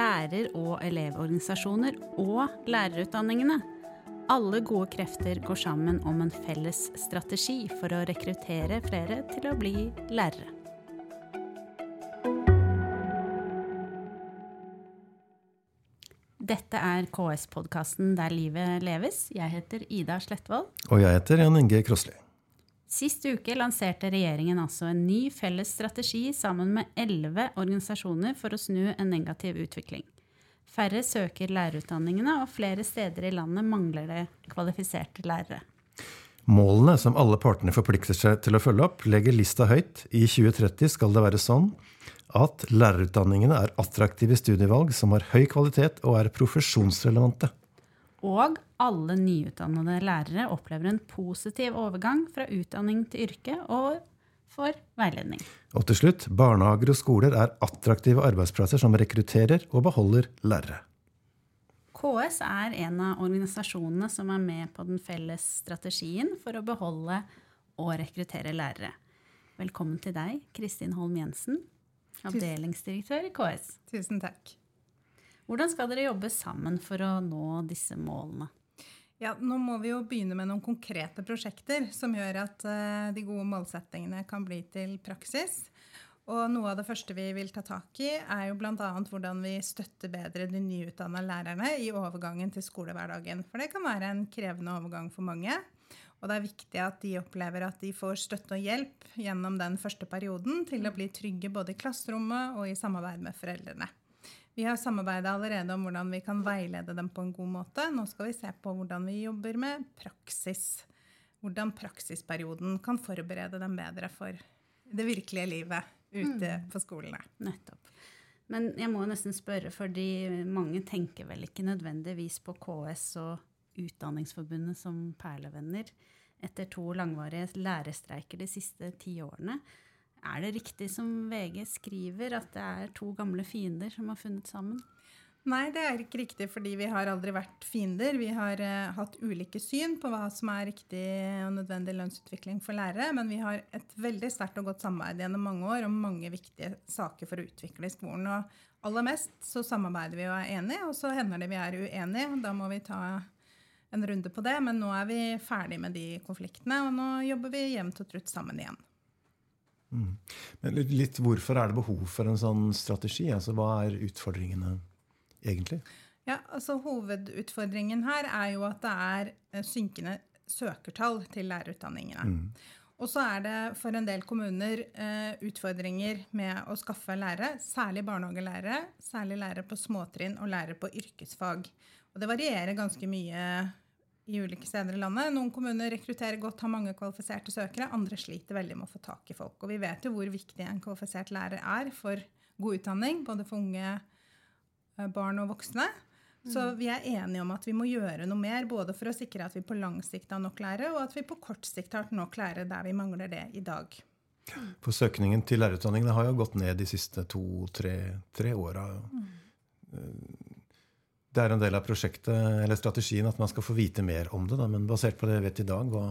lærer- og elevorganisasjoner og lærerutdanningene. Alle gode krefter går sammen om en felles strategi for å rekruttere flere til å bli lærere. Dette er KS-podkasten Der livet leves. Jeg heter Ida Slettvold. Og jeg heter Jan Inge Krossli. Sist uke lanserte regjeringen altså en ny felles strategi sammen med elleve organisasjoner for å snu en negativ utvikling. Færre søker lærerutdanningene, og flere steder i landet mangler det kvalifiserte lærere. Målene som alle partene forplikter seg til å følge opp, legger lista høyt. I 2030 skal det være sånn at lærerutdanningene er attraktive studievalg som har høy kvalitet og er profesjonsrelevante. Og alle nyutdannede lærere opplever en positiv overgang fra utdanning til yrke og får veiledning. Og til slutt, barnehager og skoler er attraktive arbeidsplasser som rekrutterer og beholder lærere. KS er en av organisasjonene som er med på den felles strategien for å beholde og rekruttere lærere. Velkommen til deg, Kristin Holm Jensen, avdelingsdirektør i KS. Tusen takk. Hvordan skal dere jobbe sammen for å nå disse målene? Ja, nå må vi jo begynne med noen konkrete prosjekter som gjør at uh, de gode målsettingene kan bli til praksis. Og noe av det første vi vil ta tak i, er jo bl.a. hvordan vi støtter bedre de nyutdanna lærerne i overgangen til skolehverdagen. For det kan være en krevende overgang for mange. Og det er viktig at de opplever at de får støtte og hjelp gjennom den første perioden til å bli trygge både i klasserommet og i samarbeid med foreldrene. Vi har samarbeida allerede om hvordan vi kan veilede dem på en god måte. Nå skal vi se på hvordan vi jobber med praksis. Hvordan praksisperioden kan forberede dem bedre for det virkelige livet ute mm. på skolene. Nettopp. Men jeg må nesten spørre, fordi mange tenker vel ikke nødvendigvis på KS og Utdanningsforbundet som perlevenner etter to langvarige lærerstreiker de siste ti årene. Er det riktig som VG skriver, at det er to gamle fiender som har funnet sammen? Nei, det er ikke riktig, fordi vi har aldri vært fiender. Vi har uh, hatt ulike syn på hva som er riktig og nødvendig lønnsutvikling for lærere, men vi har et veldig sterkt og godt samarbeid gjennom mange år om mange viktige saker for å utvikle i skolen. Og aller mest så samarbeider vi og er enige, og så hender det vi er uenige. Da må vi ta en runde på det, men nå er vi ferdig med de konfliktene, og nå jobber vi jevnt og trutt sammen igjen. Mm. Men litt, Hvorfor er det behov for en sånn strategi? Altså, Hva er utfordringene egentlig? Ja, altså Hovedutfordringen her er jo at det er eh, synkende søkertall til lærerutdanningene. Mm. Og så er det for en del kommuner eh, utfordringer med å skaffe lærere, særlig barnehagelærere, særlig lærere på småtrinn og lærere på yrkesfag. Og det varierer ganske mye i ulike steder i landet. Noen kommuner rekrutterer godt, har mange kvalifiserte søkere. Andre sliter veldig med å få tak i folk. Og vi vet jo hvor viktig en kvalifisert lærer er for god utdanning, både for unge eh, barn og voksne. Så mm. vi er enige om at vi må gjøre noe mer, både for å sikre at vi på lang sikt har nok lærere, og at vi på kort sikt har nok lærere der vi mangler det i dag. For søkningen til lærerutdanningene har jo gått ned de siste to-tre åra. Mm. Det er en del av prosjektet eller strategien at man skal få vite mer om det. Da. Men basert på det jeg vet i dag, hva,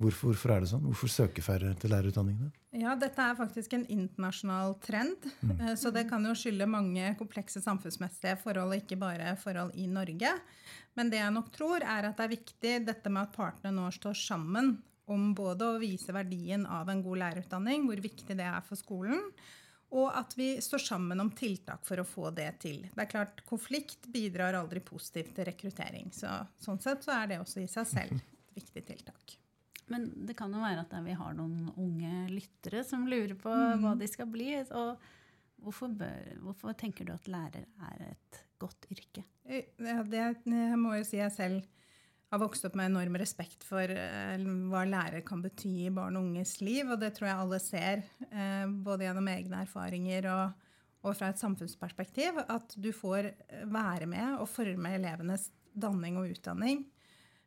hvorfor, hvorfor, er det sånn? Hvorfor søker færre til lærerutdanningene? Ja, Dette er faktisk en internasjonal trend. Mm. Eh, så det kan jo skylde mange komplekse samfunnsmessige forhold, ikke bare forhold i Norge. Men det jeg nok tror, er at det er viktig dette med at partene nå står sammen om både å vise verdien av en god lærerutdanning, hvor viktig det er for skolen, og at vi står sammen om tiltak for å få det til. Det er klart, Konflikt bidrar aldri positivt til rekruttering. Så, sånn sett så er det også i seg selv et viktig tiltak. Men det kan jo være at vi har noen unge lyttere som lurer på mm. hva de skal bli. og hvorfor, bør, hvorfor, tenker du at lærer er et godt yrke? Eh, ja, det må jo si jeg selv har vokst opp med enorm respekt for uh, hva lærer kan bety i barn og unges liv. Og det tror jeg alle ser, uh, både gjennom egne erfaringer og, og, fra et samfunnsperspektiv. At du får være med og forme elevenes danning og utdanning.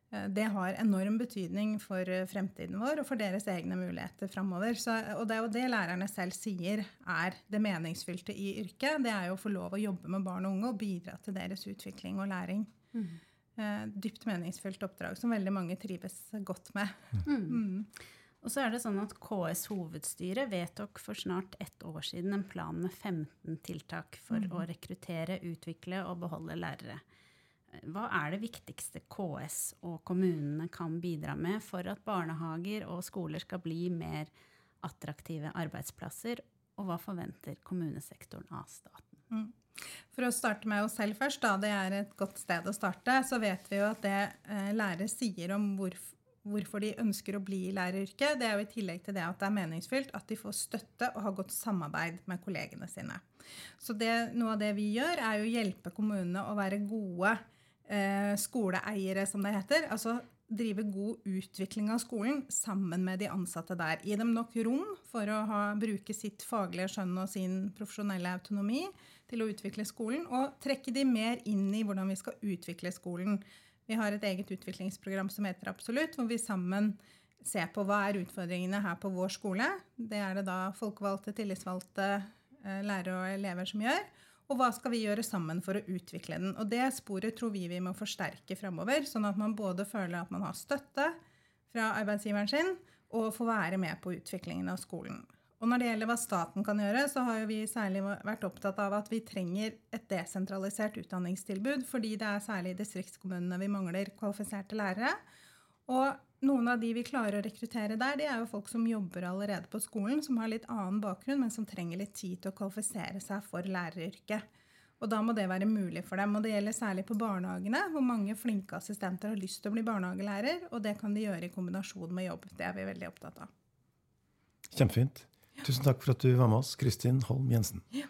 Det har enorm betydning for fremtiden vår og for deres egne muligheter framover. Og det er jo det lærerne selv sier er det meningsfylte i yrket. Det er jo å få lov å jobbe med barn og unge og bidra til deres utvikling og læring. Mm eh, dypt meningsfylt oppdrag som veldig mange trives godt med. Mm. Mm. Og så er det sånn at KS hovedstyre vedtok for snart ett år siden en plan med 15 tiltak for mm. å rekruttere, utvikle og beholde lærere. Hva er det viktigste KS og kommunene kan bidra med for at barnehager og skoler skal bli mer attraktive arbeidsplasser, og hva forventer kommunesektoren av staten? For å starte med oss selv først, da, det er et godt sted å starte, så vet vi jo at det eh, lærere sier om hvorfor hvorfor de ønsker å bli i læreryrket, det er jo i tillegg til det at det er meningsfylt at de får støtte og har godt samarbeid med kollegene sine. Så det, noe av det vi gjør, er å hjelpe kommunene å være gode eh, skoleeiere, som det heter. Altså drive god utvikling av skolen sammen med de ansatte der. Gi dem nok rom for å ha, bruke sitt faglige skjønn og sin profesjonelle autonomi til å utvikle skolen, og trekke de mer inn i hvordan vi skal utvikle skolen. Vi har et eget utviklingsprogram som heter Absolutt, hvor vi sammen ser på hva er utfordringene her på vår skole. Det er det da folkevalgte, tillitsvalgte, eh, lærere og elever som gjør. Og hva skal vi gjøre sammen for å utvikle den? Og det sporet tror vi vi må forsterke framover, sånn at man både føler at man har støtte fra arbeidsgiveren sin, og får være med på utviklingen av skolen. Og når det gjelder hva staten kan gjøre, så har vi særlig vært opptatt av at vi trenger et desentralisert utdanningstilbud, fordi det er særlig i distriktskommunene vi mangler kvalifiserte lærere. Og noen av de vi klarer å rekruttere der, de er jo folk som jobber allerede på skolen, som har litt annen bakgrunn, men som trenger litt tid til å kvalifisere seg for læreryrket. Og da må det være mulig for dem. Og det gjelder særlig på barnehagene, hvor mange flinke assistenter har lyst til å bli barnehagelærer, og det kan de gjøre i kombinasjon med jobb. Det er vi veldig opptatt av. Kjempefint. Tusen takk for at du var med oss, Kristin Holm Jensen. Ja.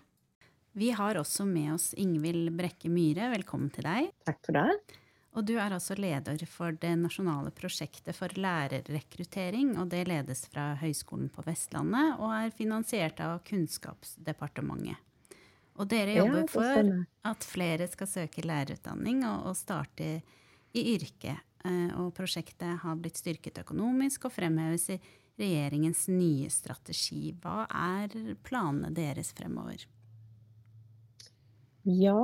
Vi har også med oss Ingvild Brekke Myhre. Velkommen til deg. Takk for det. Og du er altså leder for det nasjonale prosjektet for lærerrekruttering. Og det ledes fra Høgskolen på Vestlandet og er finansiert av Kunnskapsdepartementet. Og dere jobber ja, for at flere skal søke lærerutdanning og, og starte i yrket. Eh, og prosjektet har blitt styrket økonomisk og fremheves i regjeringens nye strategi. Hva er planene deres fremover? Ja,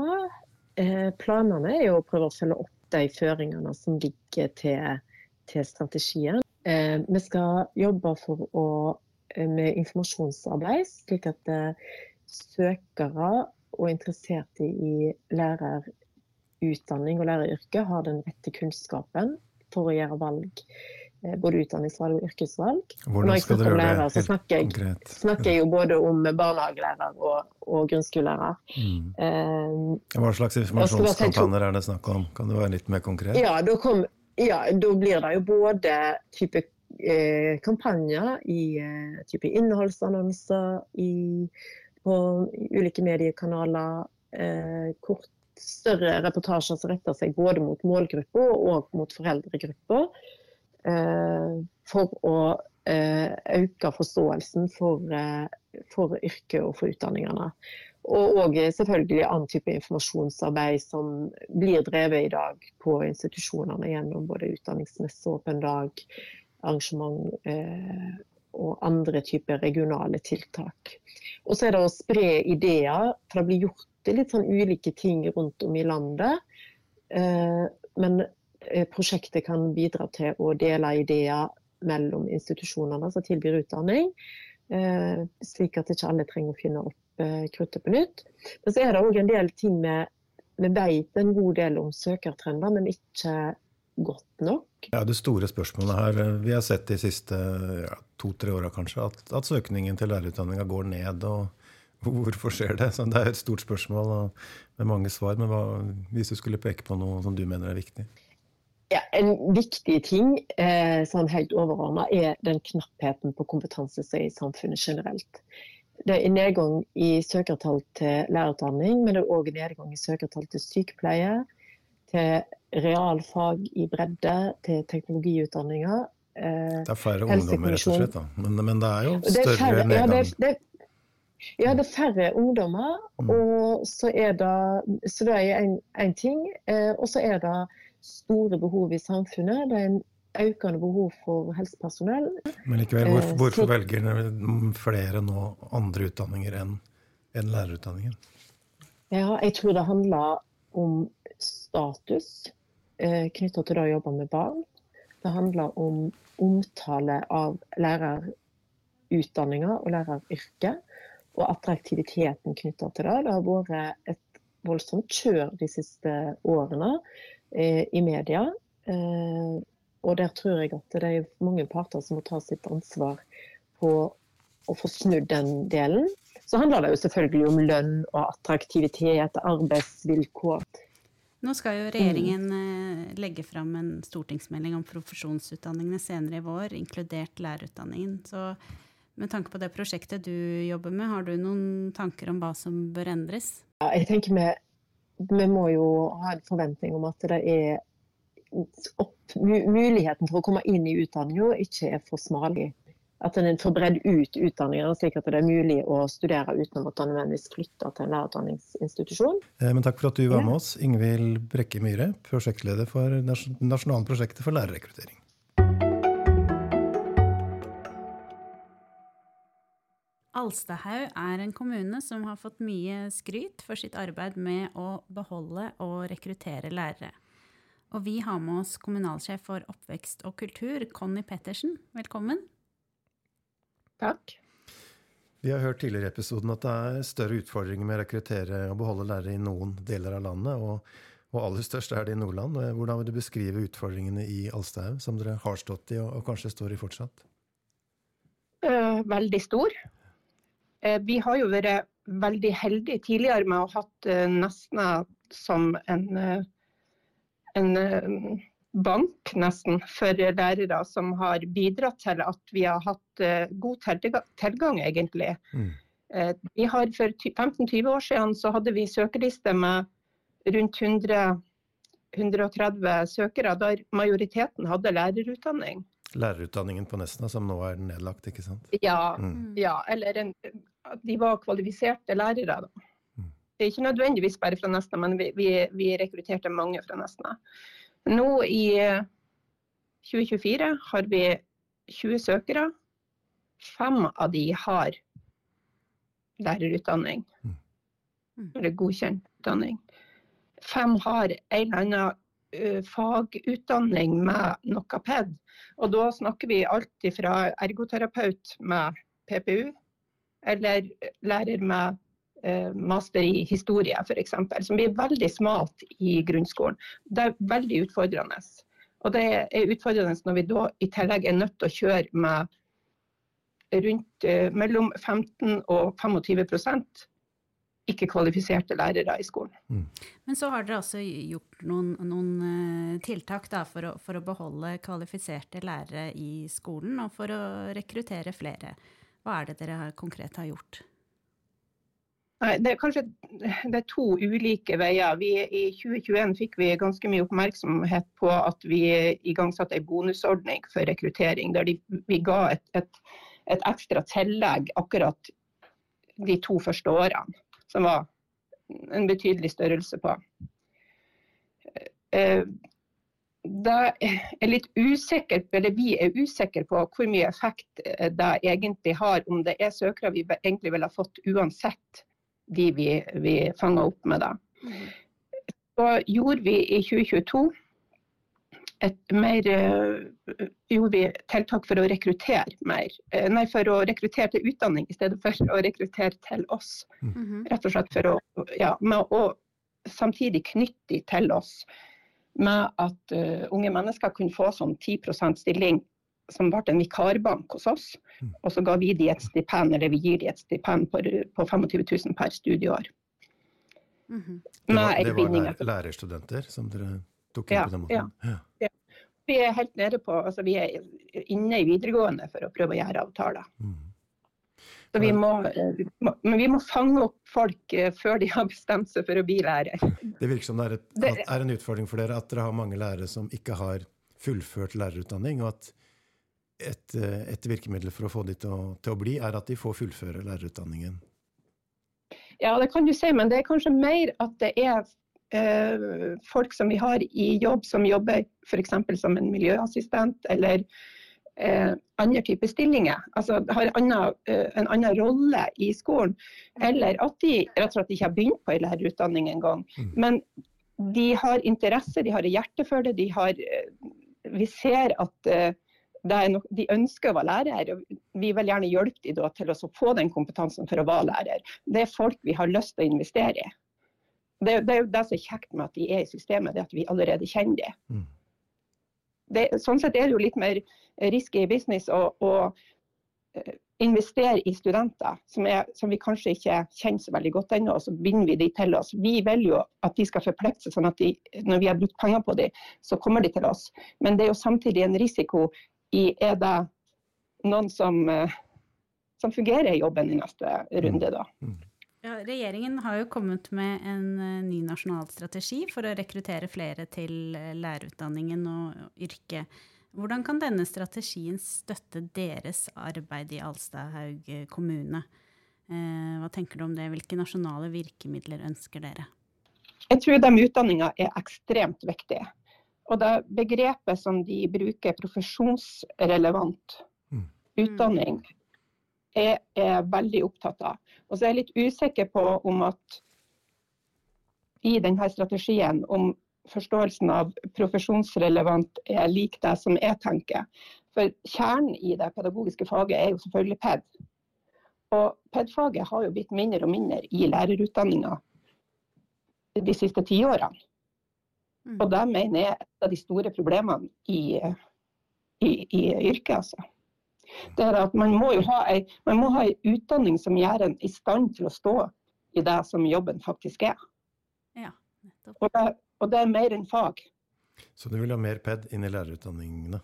eh, planene er jo å prøve å følge opp de føringene som ligger til, til strategien. Eh, vi skal jobbe å, eh, med informasjonsarbeid, slik at søkere og interesserte i lærerutdanning og læreryrket har den rette kunnskapen for å gjøre valg både utdanningsvalg og yrkesvalg. Hvordan Når jeg snakker om lærer, så snakker jeg, snakker jeg, jo både om barnehagelærer og, og grunnskolelærer. Mm. Uh, Hva slags informasjonskampanjer er det snakk om? Kan du være litt mer konkret? Ja, da, kom, ja, da blir det jo både type eh, kampanjer i eh, type innholdsannonser i, på ulike mediekanaler, eh, kort større reportasjer som retter seg både mot målgrupper og mot foreldregrupper. Eh, for å eh, øke forståelsen for, eh, for yrket og for utdanningene. Og, òg selvfølgelig annen type informasjonsarbeid som blir drevet i dag på institusjonene gjennom både utdanningsmesse, åpen dag, arrangement eh, og andre typer regionale tiltak. Og så er det å spre ideer, for det blir gjort litt sånn ulike ting rundt om i landet. Eh, men prosjektet kan bidra til å dele ideer mellom institusjonene som tilbyr utdanning, eh, slik at ikke alle trenger å finne opp eh, kruttet på nytt. Men så er det òg en del ting vi, vi vet en god del om søkertrender, men ikke godt nok. Ja, Det store spørsmålet her, vi har sett de siste ja, to-tre åra kanskje, at, at, søkningen til lærerutdanninga går ned. og Hvorfor skjer det? Så det er et stort spørsmål med mange svar. Men hva, hvis du skulle peke på noe som du mener er viktig? Ja, en viktig ting eh, sånn helt overordna er den knappheten på kompetanse som er i samfunnet generelt. Det er nedgang i søkertall til lærerutdanning, men det er òg nedgang i søkertall til sykepleie, til realfag i bredde, til teknologiutdanninger. Eh, det er færre ungdommer, rett og slett. Da. Men, men det er jo større færre, nedgang. Ja, det, det, ja, det er færre ungdommer. Mm. Og så er det Så det er én ting. Eh, og så er det store behov i samfunnet. Det er en økende behov for helsepersonell. Men likevel, hvorfor, eh, hvorfor velger flere nå andre utdanninger enn en lærerutdanningen? Ja, jeg tror det handler om status eh, knytta til det å jobbe med barn. Det handler om omtale av lærerutdanninga og læreryrket, og attraktiviteten knytta til det. Det har vært et voldsomt kjør de siste årene i media. Eh, og der tror jeg at det er mange parter som må ta sitt ansvar på å få snudd den delen. Så handler det jo selvfølgelig om lønn og attraktivitet, arbeidsvilkår. Nå skal jo regjeringen eh, legge fram en stortingsmelding om profesjonsutdanningene senere i vår, inkludert lærerutdanningen. Så med tanke på det prosjektet du jobber med, har du noen tanker om hva som bør endres? Ja, jeg tenker vi, vi må jo ha en forventning om at det er opp, muligheten for å komme inn i utdanninga ikke er for smal at en får bredd ut utdanningene, slik at det er mulig å studere uten å måtte nødvendigvis flytte til en lærerutdanningsinstitusjon. Eh, men takk for at du var med oss, Ingvild Brekke Myhre, prosjektleder for nasjonale prosjektet for lærerrekruttering. Alstahaug er en kommune som har fått mye skryt for sitt arbeid med å beholde og rekruttere lærere. Og vi har med oss kommunalsjef for oppvekst og kultur, Conny Pettersen. Velkommen. Takk. Vi har hørt tidligere i episoden at det er større utfordringer med å rekruttere og beholde lærere i noen deler av landet, og, og, aller størst er det i Nordland. Hvordan vil du beskrive utfordringene i Alstahaug, som dere har stått i og, og kanskje står i fortsatt? Uh, veldig stor. Uh, vi har jo vært veldig heldige tidligere med å ha hatt uh, Nesna som en, en bank nesten for lærere som har bidratt til at vi har hatt god tilgang, egentlig. Mm. Vi har For 15-20 år siden så hadde vi søkerliste med rundt 100, 130 søkere, der majoriteten hadde lærerutdanning. Lærerutdanningen på Nesna, som nå er nedlagt, ikke sant? Ja, mm. ja eller en, de var kvalifiserte lærere. da. Mm. Ikke nødvendigvis bare fra Nesna, men vi, vi, vi rekrutterte mange fra Nesna. Nå i 2024 eh, har vi 20 søkere. Fem av de har lærerutdanning. Mm. Eller godkjent utdanning. Fem har en eller annen uh, fagutdanning med noe PED. Og da snakker vi alt fra ergoterapeut med PPU, eller lærer med Eh, master i historie f.eks., som blir veldig smalt i grunnskolen. Det er veldig utfordrende. Og det er utfordrende når vi da i tillegg er nødt til å kjøre med rundt eh, mellom 15 og 25% ikke-kvalifiserte lærere i skolen. Mm. Men så har dere altså gjort noen, noen eh, tiltak da, for, å, for, å, beholde kvalifiserte lærere i skolen, og for å rekruttere flere. Hva er det dere konkret har gjort? Det er kanskje det er to ulike veier. Vi, I 2021 fikk vi ganske mye oppmerksomhet på at vi igangsatte en bonusordning for rekruttering. Der de, vi ga et, et, et, ekstra tillegg akkurat de to første årene. Som var en betydelig størrelse på. Eh, det er litt usikker, eller Vi er usikre på hvor mye effekt det egentlig har, om det er søkere vi egentlig ville ha fått uansett de vi, vi fanger opp med. det. Så gjorde vi i 2022 et mer, uh, gjorde vi tiltak for å rekruttere mer. Uh, nei, for å rekruttere til utdanning i stedet for å rekruttere til oss. Mm. Rett og slett for å, ja, med å samtidig knytte de til oss. Med at uh, unge mennesker kunne få sånn 10 stilling som ble en vikarbank hos oss. Mm. Og så ga vi de et stipend, eller vi gir de et stipend på, på 25 000 per studieår. Mm -hmm. Det var, det var lær, lærerstudenter som dere tok inn ja, på den måten? Ja. ja. Vi er helt nede på, altså vi er inne i videregående for å prøve å gjøre avtaler. Mm. Vi må, men vi må fange opp folk eh, før de har bestemt seg for å bli lærer. Det virker som det er, et, er en utfordring for dere at dere har mange lærere som ikke har fullført lærerutdanning, og at et, eh, et, virkemiddel for å få de til å, til å, bli, er at de får fullføre lærerutdanningen? Ja, det kan du si, men det er kanskje mer at det er eh, folk som vi har i jobb, som jobber f.eks. som en miljøassistent, eller eh, andre typer stillinger. Altså har annen, eh, en annen rolle i skolen. Eller at de rett og slett ikke har begynt på en lærerutdanning engang. Mm. Men de har interesse, de har hjerte for det, de har eh, vi ser at no de ønsker å være lærer. og Vi vil gjerne hjelpe dem til å få den kompetansen for å være lærer. Det er folk vi har lyst til å investere i. Det, det er jo det som er kjekt med at de er i systemet, det at vi allerede kjenner dem. Mm. Det, sånn sett er det jo litt mer risky business å, å eh, investere i studenter som, er, som, vi kanskje ikke kjenner så veldig godt ennå, og så binder vi de til oss. Vi vil jo at de skal forplikte seg, sånn at de, når vi har brukt penger på dem, så kommer de til oss. Men det er jo samtidig en risiko i er det noen som, eh, som fungerer i jobben i neste runde, da. Mm. Ja, regjeringen har jo kommet med en eh, ny nasjonal strategi for å rekruttere flere til eh, lærerutdanningen og yrket. Hvordan kan denne strategien støtte deres arbeid i Alstahaug kommune? Eh, hva tenker du om det? Hvilke nasjonale virkemidler ønsker dere? Jeg tror de utdanninga er ekstremt viktige. Og det begrepet som de bruker, profesjonsrelevant mm. utdanning, er veldig opptatt av. Og så er jeg litt usikker på om at i denne strategien om forståelsen av profesjonsrelevant er lik det som jeg tenker. For kjernen i det pedagogiske faget er jo selvfølgelig PED. Og PED-faget har jo blitt mindre og mindre i lærerutdanninga de siste tiårene. Mm. Og det mener jeg er et av de store problemene i, i, i yrket. altså det er at man må jo ha ei, man må ha ei utdanning som gjør en i stand til å stå i det som jobben faktisk er. Ja, og, det, og, det, er mer enn fag. Så du vil ha mer PED inn i lærerutdanningene?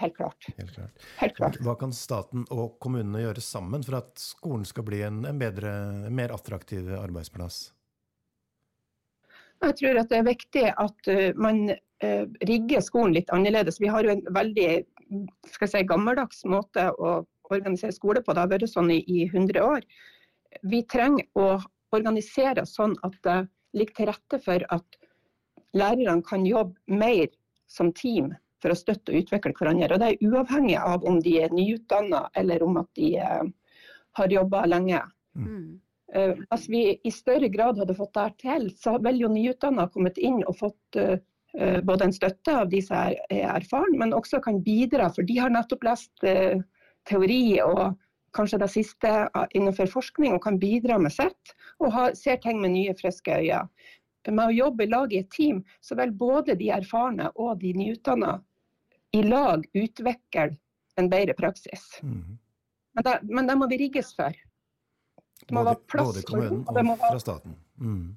Helt klart. Helt klart. Helt klart. Hva kan staten og kommunene gjøre sammen for at skolen skal bli en, en bedre, en mer attraktiv arbeidsplass? Jeg tror at det er viktig at uh, man uh, rigger skolen litt annerledes. Vi har jo en veldig skal si, gammeldags måte å organisere skole på. Det har vært sånn i, i 100 år. Vi trenger å organisere sånn at det ligger til rette for at lærerne kan jobbe mer som team for å støtte og utvikle hverandre. Og Det er uavhengig av om de er nyutdanna eller om at de uh, har jobba lenge. Mm. Uh, hvis vi i større grad hadde fått det til, så ville jo nyutdanna kommet inn og fått uh, Eh, både en støtte av de som er, erfaren, men også kan bidra. For de har nettopp lest eh, teori og kanskje det siste eh, innenfor forskning og kan bidra med sitt. Og har, ser ting med nye, friske øyne. Med å jobbe i lag i et team, så vil både de erfarne og de nyutdanna i lag utvikle en bedre praksis. Mm. Men, det, men, det, må vi rigges for. Det må både, være plass både kommunen og, og fra staten. Mm.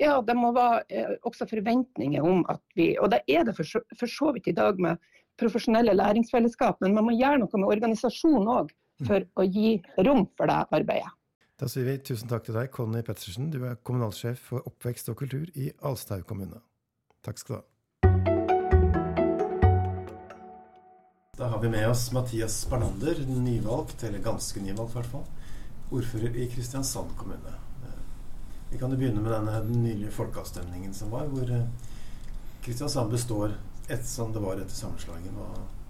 Ja, det må være eh, også forventninger om at vi Og det er det for så, for så vidt i dag med profesjonelle læringsfellesskap, men man må gjøre noe med organisasjonen òg mm. for å gi rom for det arbeidet. Da sier vi tusen takk til deg, Conny Pettersen. Du er kommunalsjef for oppvekst og kultur i Alstahaug kommune. Takk skal du ha. Da har vi med oss Mathias Barnander, nyvalgt, eller ganske nyvalgt i hvert fall, ordfører i Kristiansand kommune. Vi kan jo begynne med denne nylige folkeavstemningen som var, hvor eh, Kristiansand består et, som det var etter sammenslåingen.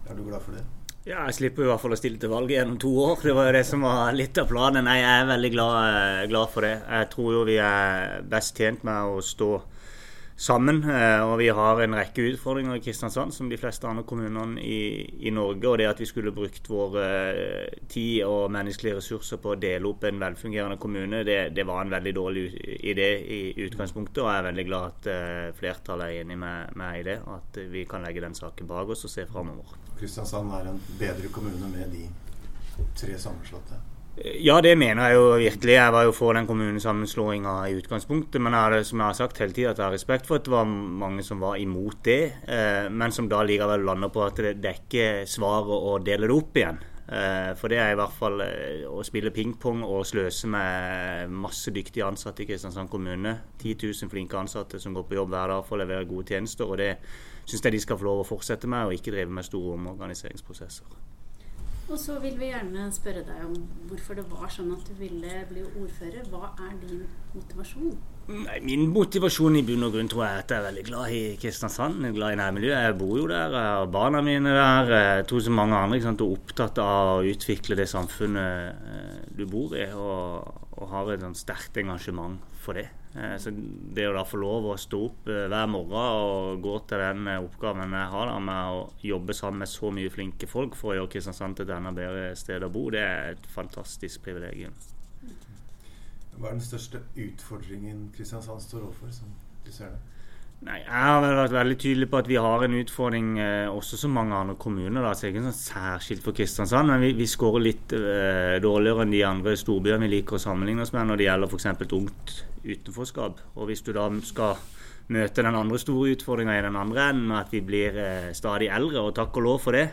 Er du glad for det? Ja, jeg slipper i hvert fall å stille til valg gjennom to år. Det var jo det som var litt av planen. Jeg er veldig glad, eh, glad for det. Jeg tror jo vi er best tjent med å stå sammen. Eh, og vi har en rekke utfordringer i Kristiansand, som de fleste andre kommunene i, i Norge. Og det at vi skulle brukt vår eh, tid og menneskelige ressurser på å dele opp en velfungerende kommune, det, det var en veldig dårlig idé i utgangspunktet. Og jeg er veldig glad at uh, flertallet er enig med meg i det. At vi kan legge den saken bak oss og se framover. Kristiansand er en bedre kommune med de tre sammenslåtte? Ja, det mener jeg jo virkelig. Jeg var jo for den kommunesammenslåinga i utgangspunktet. Men jeg hadde, som jeg har sagt hele tida, at jeg har respekt for at det var mange som var imot det. Eh, men som da likevel lander på at det, det ikke svaret å dele det opp igjen. Eh, for det er i hvert fall eh, å spille pingpong og sløse med masse dyktige ansatte i Kristiansand kommune. 10 000 flinke ansatte som går på jobb hver dag for å levere gode tjenester. Og det syns jeg de skal få lov å fortsette med, og ikke drive med store omorganiseringsprosesser. Og så vil vi gjerne spørre deg om hvorfor det var sånn at du ville bli ordfører. Hva er din motivasjon? Nei, Min motivasjon i bunn og grunn tror jeg at jeg er veldig glad i Kristiansand. Jeg er glad i nærmiljøet. Jeg bor jo der, har barna mine der. Jeg tror som mange andre sant, er opptatt av å utvikle det samfunnet eh, du bor i. Og, og har et sterkt engasjement for det. Eh, så det å da få lov å stå opp eh, hver morgen og gå til den oppgaven jeg har da, med å jobbe sammen med så mye flinke folk for å gjøre Kristiansand til et enda bedre sted å bo, det er et fantastisk privilegium. Hva er den største utfordringen Kristiansand står overfor, som du ser det? Nei, Jeg har vært veldig tydelig på at vi har en utfordring eh, også som mange andre kommuner. Da. Så ikke sånn særskilt for Kristiansand, men vi, vi skårer litt eh, dårligere enn de andre storbyene vi liker å sammenligne oss med når det gjelder f.eks. ungt utenforskap. Og hvis du da skal møte den andre store utfordringa i den andre enden med at vi blir eh, stadig eldre, og takk og lov for det,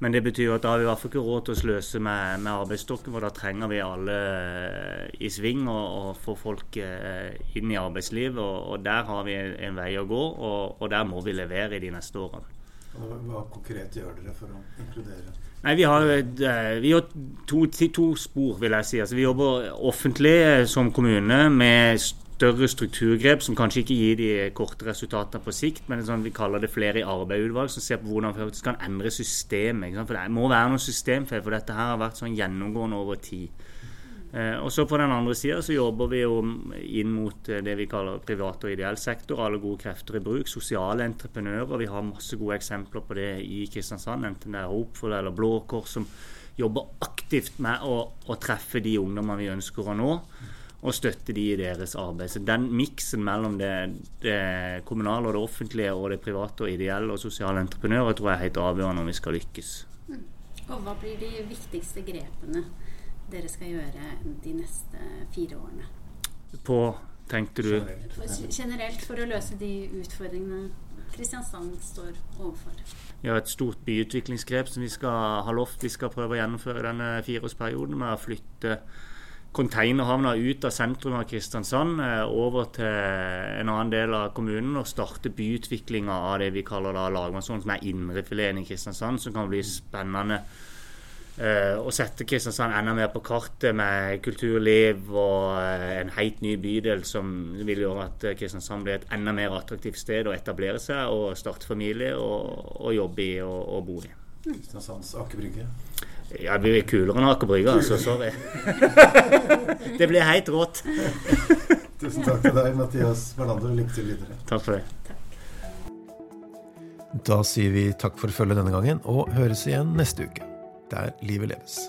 men det betyr at da har vi i hvert fall ikke råd til å sløse med, med arbeidsstokken, for da trenger vi alle eh, i sving og, og få folk eh, inn i arbeidslivet. Og, og, der har vi en vei å gå, og, og der må vi levere i de neste årene. Hva konkret gjør dere for å inkludere? Nei, Vi har, eh, vi har to, to, spor, vil jeg si. Altså, vi jobber offentlig som kommune med større strukturgrep som kanskje ikke gir de korte resultatene på sikt, men sånn, vi kaller det flere i arbeid-utvalg som ser på hvordan vi kan endre systemet. For det må være noe systemfeil, for dette her har vært sånn gjennomgående over tid. Eh, og så På den andre sida jobber vi jo inn mot eh, det vi kaller privat og ideell sektor. Alle gode krefter i bruk. Sosiale entreprenører. Vi har masse gode eksempler på det i Kristiansand. Enten det er Hopeful eller Blå Kors som jobber aktivt med å, å treffe de ungdommene vi ønsker å nå og støtte de i deres arbeid. Så Den miksen mellom det, det, kommunale og det offentlige og det private og ideelle og sosiale entreprenører tror jeg er helt avgjørende om vi skal lykkes. Mm. Og Hva blir de viktigste grepene dere skal gjøre de neste fire årene? På, tenkte du Generelt for å løse de utfordringene Kristiansand står overfor. Vi har et stort byutviklingsgrep som vi skal ha lovt vi skal prøve å gjennomføre denne fireårsperioden med å flytte containerhavna ut av sentrum av Kristiansand, eh, over til en annen del av kommunen og starte byutviklinga av det vi kaller da som er indrefileten i Kristiansand, som kan bli spennende. Uh, å sette Kristiansand enda mer på kartet med kulturliv og uh, en helt ny bydel som vil gjøre at Kristiansand blir et enda mer attraktivt sted å etablere seg og starte familie og, og jobbe i og, og bo i. Kristiansands Aker Brygge? Ja, det blir kulere enn Aker Brygge, altså. Sorry. det blir helt rått. Tusen takk til deg, Mathias Berlander, og lykke til videre. Takk for det. Da sier vi takk for følget denne gangen, og høres igjen neste uke. Der livet leves.